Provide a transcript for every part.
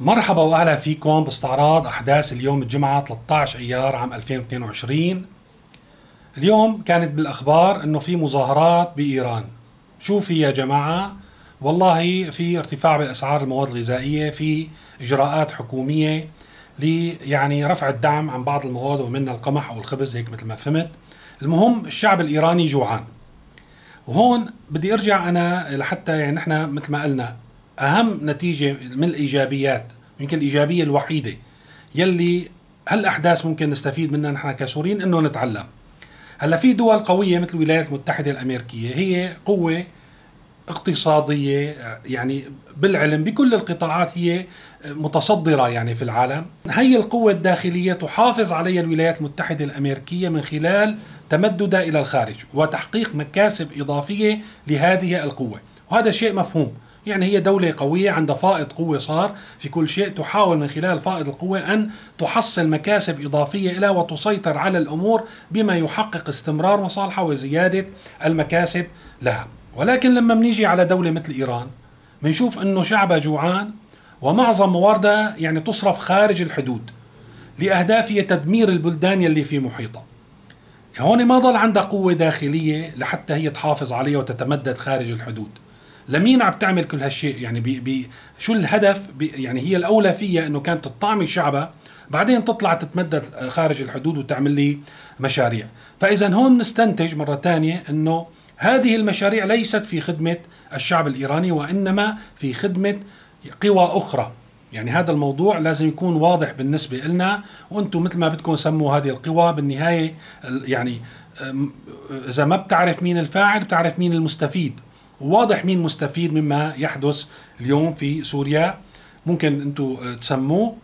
مرحبا وأهلا فيكم باستعراض أحداث اليوم الجمعة 13 أيار عام 2022 اليوم كانت بالأخبار إنه في مظاهرات بإيران. شو في يا جماعة؟ والله في ارتفاع باسعار المواد الغذائية في إجراءات حكومية ل يعني رفع الدعم عن بعض المواد ومنها القمح أو الخبز هيك مثل ما فهمت. المهم الشعب الإيراني جوعان. وهون بدي أرجع أنا لحتى يعني نحن مثل ما قلنا أهم نتيجة من الإيجابيات يمكن الإيجابية الوحيدة يلي هالأحداث ممكن نستفيد منها نحن كسوريين إنه نتعلم. هلأ في دول قوية مثل الولايات المتحدة الأمريكية هي قوة اقتصادية يعني بالعلم بكل القطاعات هي متصدرة يعني في العالم. هي القوة الداخلية تحافظ عليها الولايات المتحدة الأمريكية من خلال تمددها إلى الخارج وتحقيق مكاسب إضافية لهذه القوة. وهذا شيء مفهوم. يعني هي دولة قوية عندها فائض قوة صار في كل شيء. تحاول من خلال فائض القوة أن تحصل مكاسب إضافية لها وتسيطر على الأمور بما يحقق استمرار مصالحها وزيادة المكاسب لها. ولكن لما بنيجي على دولة مثل إيران بنشوف أنه شعبها جوعان ومعظم مواردها يعني تصرف خارج الحدود لأهداف هي تدمير البلدان يلي في محيطها. هون ما ضل عندها قوة داخلية لحتى هي تحافظ عليها وتتمدد خارج الحدود. لمين عم تعمل كل هالشيء؟ يعني بي بي شو الهدف؟ بي يعني هي الأولى فيها إنه كانت تطعمي شعبها بعدين تطلع تتمدد خارج الحدود وتعمل لي مشاريع. فإذا هون نستنتج مرة ثانية إنه هذه المشاريع ليست في خدمة الشعب الإيراني وإنما في خدمة قوى أخرى. يعني هذا الموضوع لازم يكون واضح بالنسبة لنا وأنتم مثل ما بدكم سموا هذه القوى بالنهاية يعني إذا ما بتعرف مين الفاعل بتعرف مين المستفيد. وواضح مين مستفيد مما يحدث اليوم في سوريا. ممكن أنتم تسموه.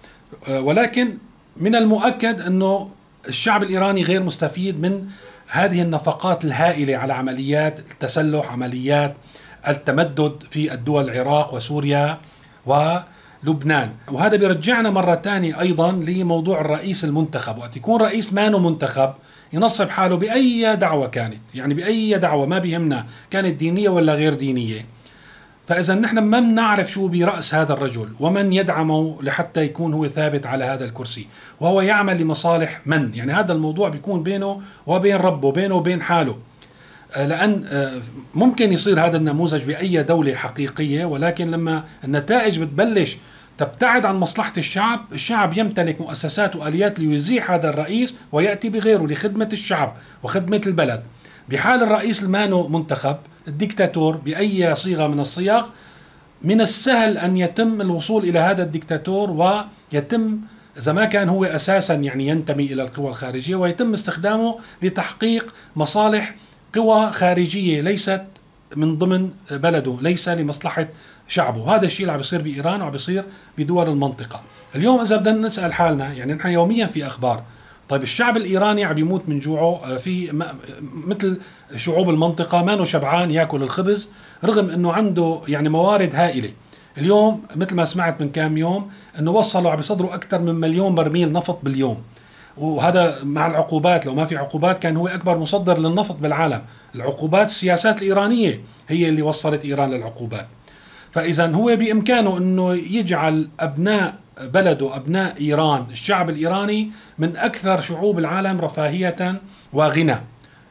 ولكن من المؤكد انه الشعب الإيراني غير مستفيد من هذه النفقات الهائلة على عمليات التسلح عمليات التمدد في الدول العراق وسوريا ولبنان وهذا بيرجعنا مرة ثانية أيضا لموضوع الرئيس المنتخب. وقت يكون رئيس مانو منتخب ينصب حاله بأي دعوة كانت. يعني بأي دعوة ما بيهمنا كانت دينية ولا غير دينية. فإذا نحن ما بنعرف شو برأس هذا الرجل ومن يدعمه لحتى يكون هو ثابت على هذا الكرسي. وهو يعمل لمصالح من؟ يعني هذا الموضوع بيكون بينه وبين ربه بينه وبين حاله. لأن آه، ممكن يصير هذا النموذج بأي دولة حقيقية ولكن لما النتائج بتبلش تبتعد عن مصلحة الشعب الشعب يمتلك مؤسسات وآليات ليزيح هذا الرئيس ويأتي بغيره لخدمة الشعب وخدمة البلد. بحال الرئيس المانو منتخب الدكتاتور بأي صيغة من الصيغ من السهل أن يتم الوصول إلى هذا الدكتاتور ويتم إذا ما كان هو أساسا يعني ينتمي إلى القوى الخارجية ويتم استخدامه لتحقيق مصالح قوى خارجية ليست من ضمن بلده ليس لمصلحة شعبه. هذا الشيء اللي عم بيصير بإيران وعم بيصير بدول المنطقة. اليوم إذا بدنا نسأل حالنا يعني نحن يوميا في أخبار. طيب الشعب الإيراني عم يموت من جوعه آه، في مثل شعوب المنطقة ما شبعان يأكل الخبز رغم إنه عنده يعني موارد هائلة. اليوم مثل ما سمعت من كام يوم إنه وصلوا عم يصدروا أكثر من مليون برميل نفط باليوم. وهذا مع العقوبات لو ما في عقوبات كان هو أكبر مصدر للنفط بالعالم. العقوبات السياسات الإيرانية هي اللي وصلت إيران للعقوبات. فإذا هو بإمكانه إنه يجعل أبناء بلده أبناء إيران الشعب الإيراني من أكثر شعوب العالم رفاهية وغنى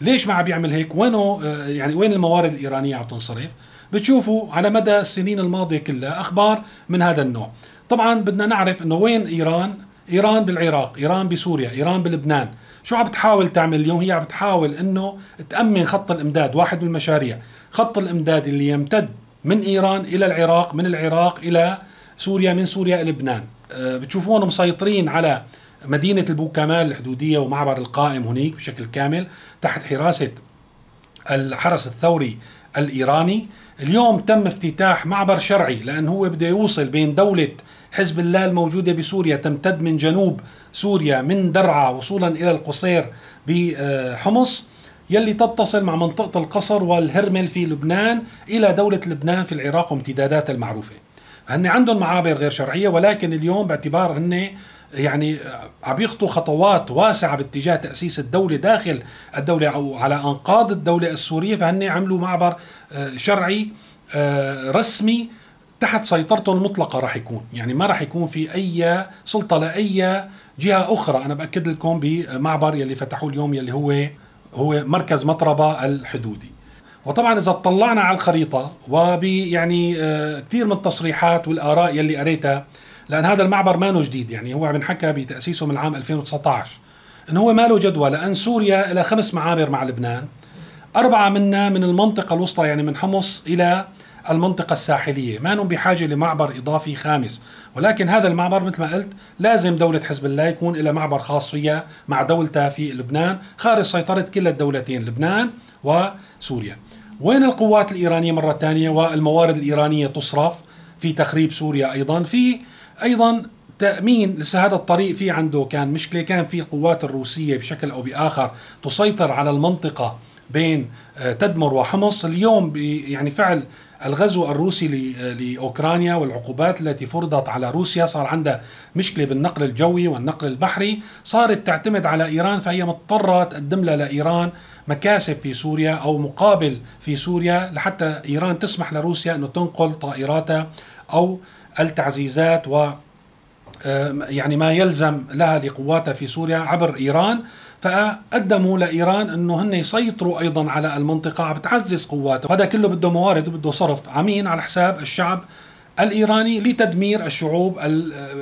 ليش ما عم بيعمل هيك؟ وينه آه، يعني وين الموارد الإيرانية عم تنصرف؟ بتشوفوا على مدى السنين الماضية كلها أخبار من هذا النوع. طبعا بدنا نعرف إنه وين إيران؟ إيران بالعراق إيران بسوريا إيران بلبنان. شو عم بتحاول تعمل اليوم؟ هي عم بتحاول إنه تأمن خط الإمداد واحد من المشاريع. خط الإمداد اللي يمتد من إيران إلى العراق من العراق إلى سوريا من سوريا إلى لبنان. أه، بتشوفون مسيطرين على مدينة البوكمال الحدودية ومعبر القائم هناك بشكل كامل تحت حراسة الحرس الثوري الإيراني. اليوم تم افتتاح معبر شرعي لأن هو بده يوصل بين دولة حزب الله الموجودة بسوريا تمتد من جنوب سوريا من درعا وصولا إلى القصير بحمص يلي تتصل مع منطقة القصر والهرمل في لبنان إلى دولة لبنان في العراق وامتداداتها المعروفة. هن عندهم معابر غير شرعية ولكن اليوم باعتبار هن يعني عم يخطوا خطوات واسعة باتجاه تأسيس الدولة داخل الدولة أو على أنقاض الدولة السورية. فهن عملوا معبر آه، شرعي آه، رسمي تحت سيطرته المطلقة راح يكون. يعني ما راح يكون في أي سلطة لأي جهة أخرى. أنا بأكد لكم بمعبر يلي فتحوه اليوم يلي هو هو مركز مطربة الحدودي. وطبعا إذا اطلعنا على الخريطة وب يعني آه، كثير من التصريحات والآراء يلي قريتها لأن هذا المعبر ما جديد. يعني هو عم نحكى بتأسيسه من عام 2019 انه هو ما له جدوى لأن سوريا لها خمس معابر مع لبنان أربعة منها من المنطقة الوسطى يعني من حمص إلى المنطقة الساحلية. ما بحاجة لمعبر إضافي خامس. ولكن هذا المعبر مثل ما قلت لازم دولة حزب الله يكون إلى معبر خاص فيها مع دولتها في لبنان خارج سيطرة كلا الدولتين لبنان وسوريا. وين القوات الإيرانية مرة ثانية والموارد الإيرانية تصرف؟ في تخريب سوريا أيضا. في أيضا تأمين لسه هذا الطريق في عنده كان مشكلة كان في القوات الروسية بشكل أو بآخر تسيطر على المنطقة بين آه، تدمر وحمص اليوم يعني فعل الغزو الروسي لأوكرانيا والعقوبات التي فرضت على روسيا. صار عندها مشكلة بالنقل الجوي والنقل البحري. صارت تعتمد على إيران فهي مضطرة تقدم لها لإيران مكاسب في سوريا أو مقابل في سوريا لحتى إيران تسمح لروسيا إنه تنقل طائراتها أو التعزيزات و آه، يعني ما يلزم لها لقواتها في سوريا عبر إيران. فقدموا لإيران أنه هن يسيطروا أيضا على المنطقة عم بتعزز قواته وهذا كله بده موارد وبده صرف عمين على حساب الشعب الإيراني لتدمير الشعوب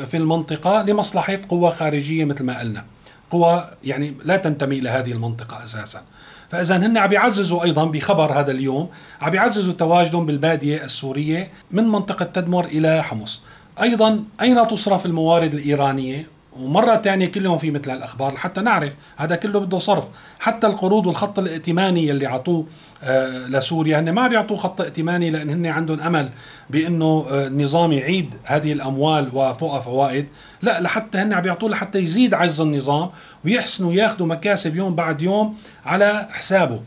في المنطقة لمصلحة قوى خارجية مثل ما قلنا. قوى يعني لا تنتمي إلى هذه المنطقة أساسا. فاذا هن عم يعززوا أيضا بخبر هذا اليوم عم يعززوا تواجدهم بالبادية السورية من منطقة تدمر إلى حمص. أيضا أين تصرف الموارد الإيرانية؟ ومرة ثانية كلهم في مثل هالأخبار لحتى نعرف هذا كله بده صرف. حتى القروض والخط الائتماني اللي عطوه آه لسوريا. هن ما بيعطوه خط ائتماني لأن هن عندهم أمل بأنه آه النظام يعيد هذه الأموال وفوقها فوائد. لا لحتى هن عم بيعطوه لحتى يزيد عجز النظام ويحسنوا ياخذوا مكاسب يوم بعد يوم على حسابه.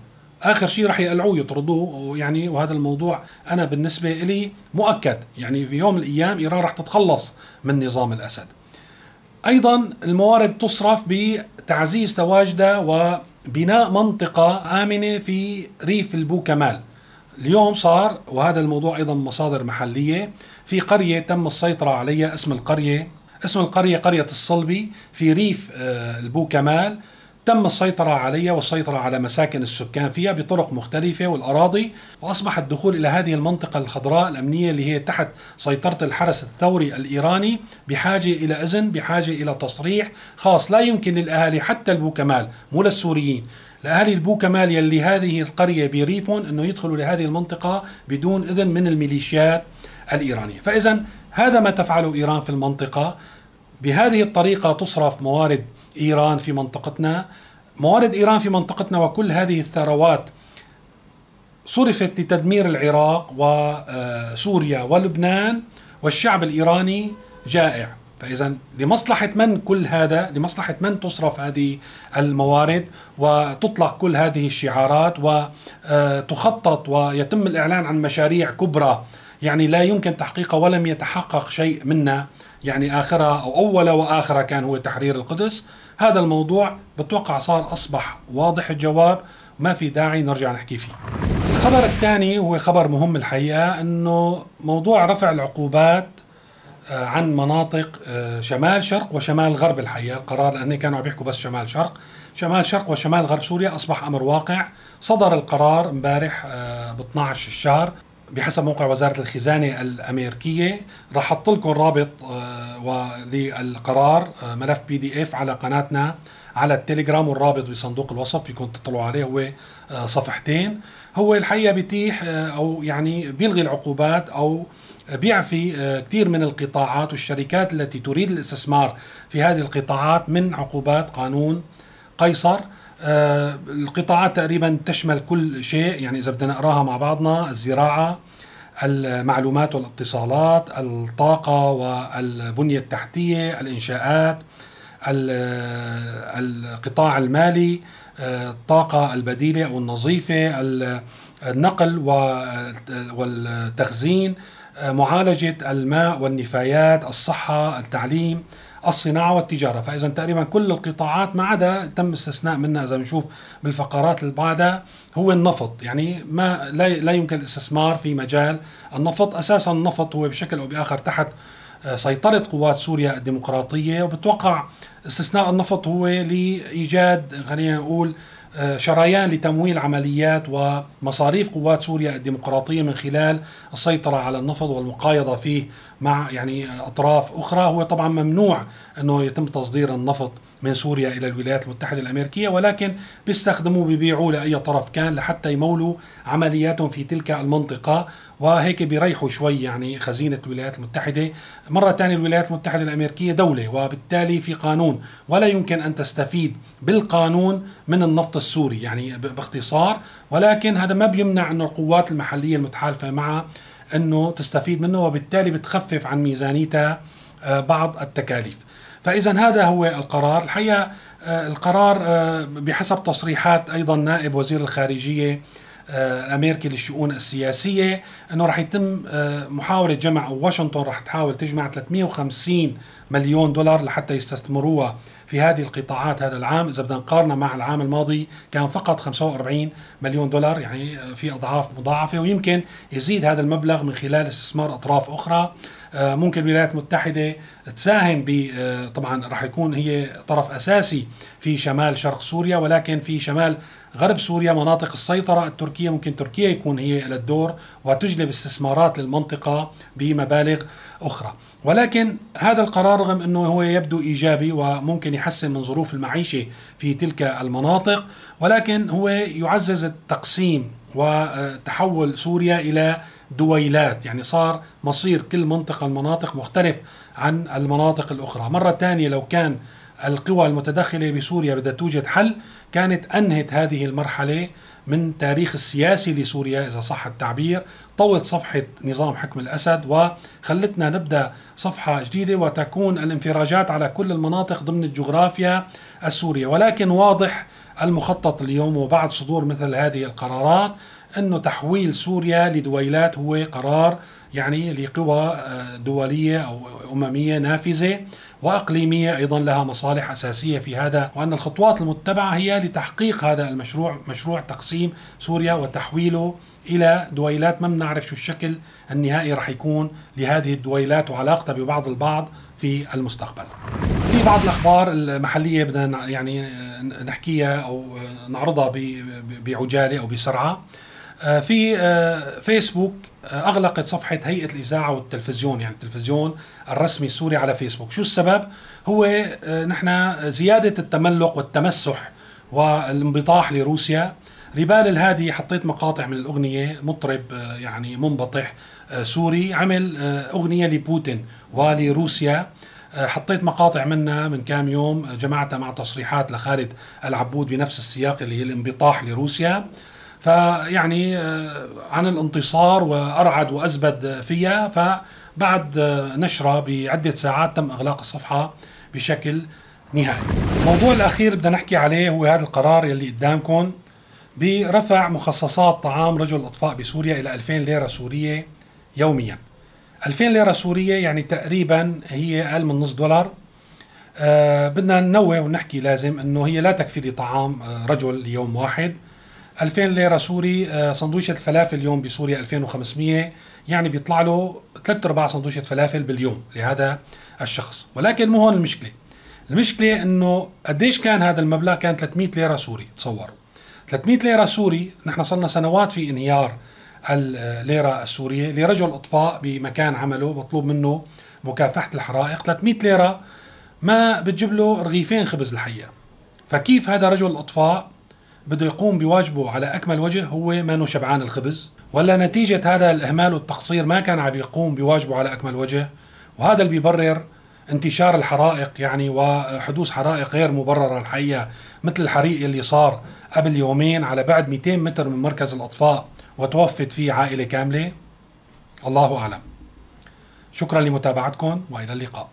آخر شيء رح يقلعوه يطردوه. يعني وهذا الموضوع أنا بالنسبة لي مؤكد. يعني بيوم من الأيام إيران رح تتخلص من نظام الأسد. أيضا الموارد تصرف بتعزيز تواجدها وبناء منطقة آمنة في ريف البو كمال اليوم صار وهذا الموضوع أيضا مصادر محلية في قرية تم السيطرة عليها اسم القرية اسم القرية قرية الصلبي في ريف آه، البو كمال تم السيطرة عليها والسيطرة على مساكن السكان فيها بطرق مختلفة والأراضي وأصبح الدخول إلى هذه المنطقة الخضراء الأمنية اللي هي تحت سيطرة الحرس الثوري الإيراني بحاجة إلى إذن بحاجة إلى تصريح خاص لا يمكن للأهالي حتى البوكمال مو للسوريين. لأهالي البوكمال يلي هذه القرية بريفون أنه يدخلوا لهذه المنطقة بدون إذن من الميليشيات الإيرانية. فإذا هذا ما تفعله إيران في المنطقة. بهذه الطريقة تصرف موارد إيران في منطقتنا. موارد إيران في منطقتنا وكل هذه الثروات صرفت لتدمير العراق وسوريا ولبنان والشعب الإيراني جائع. فإذا لمصلحة من كل هذا؟ لمصلحة من تصرف هذه الموارد وتطلق كل هذه الشعارات وتخطط ويتم الإعلان عن مشاريع كبرى؟ يعني لا يمكن تحقيقها ولم يتحقق شيء منها يعني آخرها أو أول وآخرها كان هو تحرير القدس. هذا الموضوع بتوقع صار أصبح واضح الجواب ما في داعي نرجع نحكي فيه. الخبر الثاني هو خبر مهم الحقيقة أنه موضوع رفع العقوبات آه، عن مناطق آه، شمال شرق وشمال غرب الحقيقة. القرار لأنه كانوا عم يحكوا بس شمال شرق. شمال شرق وشمال غرب سوريا أصبح أمر واقع. صدر القرار امبارح آه، ب 12 الشهر. بحسب موقع وزارة الخزانة الأمريكية راح أحط لكم رابط آه، للقرار آه، ملف بي دي اف على قناتنا على التليجرام والرابط بصندوق الوصف فيكم تطلعوا عليه هو آه، صفحتين. هو الحقيقة بيتيح أو يعني بيلغي العقوبات أو بيعفي كثير من القطاعات والشركات التي تريد الاستثمار في هذه القطاعات من عقوبات قانون قيصر. القطاعات تقريبا تشمل كل شيء. يعني إذا بدنا نقراها مع بعضنا الزراعة المعلومات والاتصالات الطاقة والبنية التحتية الإنشاءات القطاع المالي آه، الطاقة البديلة أو النظيفة النقل والتخزين معالجة الماء والنفايات الصحة التعليم. الصناعة والتجارة. فإذا تقريبا كل القطاعات ما عدا تم استثناء منها إذا بنشوف بالفقرات اللي بعدها هو النفط. يعني ما لا, لا يمكن الاستثمار في مجال النفط. أساسا النفط هو بشكل أو بآخر تحت آه، سيطرة قوات سوريا الديمقراطية. وبتوقع استثناء النفط هو لإيجاد خلينا نقول شريان لتمويل عمليات ومصاريف قوات سوريا الديمقراطية من خلال السيطرة على النفط والمقايضة فيه مع يعني أطراف أخرى. هو طبعا ممنوع أنه يتم تصدير النفط من سوريا إلى الولايات المتحدة الأمريكية ولكن بيستخدموا بيبيعوا لأي طرف كان لحتى يمولوا عملياتهم في تلك المنطقة. وهيك بيريحوا شوي يعني خزينة الولايات المتحدة. مرة ثانية الولايات المتحدة الأمريكية دولة وبالتالي في قانون. ولا يمكن أن تستفيد بالقانون من النفط السوري يعني باختصار ولكن هذا ما بيمنع أن القوات المحلية المتحالفة معها أنه تستفيد منه وبالتالي بتخفف عن ميزانيتها آه، بعض التكاليف. فاذا هذا هو القرار. الحقيقة آه، القرار آه، بحسب تصريحات أيضا نائب وزير الخارجية آه، الامريكي للشؤون السياسية. إنه راح يتم محاولة جمع أو واشنطن راح تحاول تجمع 350 مليون دولار لحتى يستثمروها في هذه القطاعات هذا العام. إذا بدنا نقارنها مع العام الماضي كان فقط 45 مليون دولار يعني في أضعاف مضاعفة. ويمكن يزيد هذا المبلغ من خلال استثمار أطراف أخرى. آه، ممكن الولايات المتحدة تساهم ب آه، طبعا راح يكون هي طرف أساسي في شمال شرق سوريا ولكن في شمال غرب سوريا مناطق السيطرة التركية ممكن تركيا يكون هي الدور وتجلب استثمارات للمنطقة بمبالغ أخرى. ولكن هذا القرار رغم أنه هو يبدو إيجابي وممكن يحسن من ظروف المعيشة في تلك المناطق ولكن هو يعزز التقسيم وتحول سوريا إلى دويلات. يعني صار مصير كل منطقة المناطق مختلف عن المناطق الأخرى. مرة ثانية لو كان القوى المتدخلة بسوريا بدها توجد حل. كانت أنهت هذه المرحلة من تاريخ السياسي لسوريا إذا صح التعبير. طوت صفحة نظام حكم الأسد وخلتنا نبدأ صفحة جديدة وتكون الانفراجات على كل المناطق ضمن الجغرافيا السورية. ولكن واضح المخطط اليوم وبعد صدور مثل هذه القرارات إنه تحويل سوريا لدويلات هو قرار يعني لقوى آه، دولية أو أممية نافذة وإقليمية أيضا لها مصالح أساسية في هذا وأن الخطوات المتبعة هي لتحقيق هذا المشروع مشروع تقسيم سوريا وتحويله إلى دويلات ما بنعرف شو الشكل النهائي رح يكون لهذه الدويلات وعلاقتها ببعض البعض في المستقبل. في بعض الأخبار المحلية بدنا يعني آه، نحكيها أو آه، نعرضها بعجالة أو بسرعة. في فيسبوك آه، أغلقت صفحة هيئة الإذاعة والتلفزيون يعني التلفزيون الرسمي السوري على فيسبوك. شو السبب؟ هو نحن زيادة التملق والتمسح والانبطاح لروسيا. ريبال الهادي حطيت مقاطع من الأغنية مطرب يعني منبطح سوري عمل أغنية لبوتين ولروسيا. حطيت مقاطع منها من كام يوم جمعتها مع تصريحات لخالد العبود بنفس السياق اللي هي الانبطاح لروسيا. فيعني آه، عن الانتصار وأرعد وأزبد فيها فبعد آه، نشرة بعدة ساعات تم إغلاق الصفحة بشكل نهائي. الموضوع الأخير بدنا نحكي عليه هو هذا القرار يلي قدامكم برفع مخصصات طعام رجل الاطفاء بسوريا إلى 2000 ليرة سورية يوميا. 2000 ليرة سورية يعني تقريبا هي أقل من نص دولار أه بدنا ننوه ونحكي لازم إنه هي لا تكفي لطعام آه، رجل ليوم واحد 2000 ليرة سوري آه، سندويشة الفلافل اليوم بسوريا 2500 يعني بيطلع له ثلاث أرباع سندويشة فلافل باليوم لهذا الشخص. ولكن مو هون المشكلة. المشكلة إنه قديش كان هذا المبلغ؟ كان 300 ليرة سوري. تصوروا. 300 ليرة سوري نحن صرنا سنوات في انهيار الليره السورية لرجل أطفاء بمكان عمله مطلوب منه مكافحة الحرائق. 300 ليرة ما بتجيب له رغيفين خبز الحقيقة. فكيف هذا رجل الاطفاء بده يقوم بواجبه على أكمل وجه هو ما شبعان الخبز. ولا نتيجة هذا الإهمال والتقصير ما كان عم يقوم بواجبه على أكمل وجه. وهذا اللي بيبرر انتشار الحرائق يعني وحدوث حرائق غير مبررة الحقيقة مثل الحريق اللي صار قبل يومين على بعد 200 متر من مركز الأطفاء وتوفت فيه عائلة كاملة. الله أعلم. شكرا لمتابعتكم وإلى اللقاء.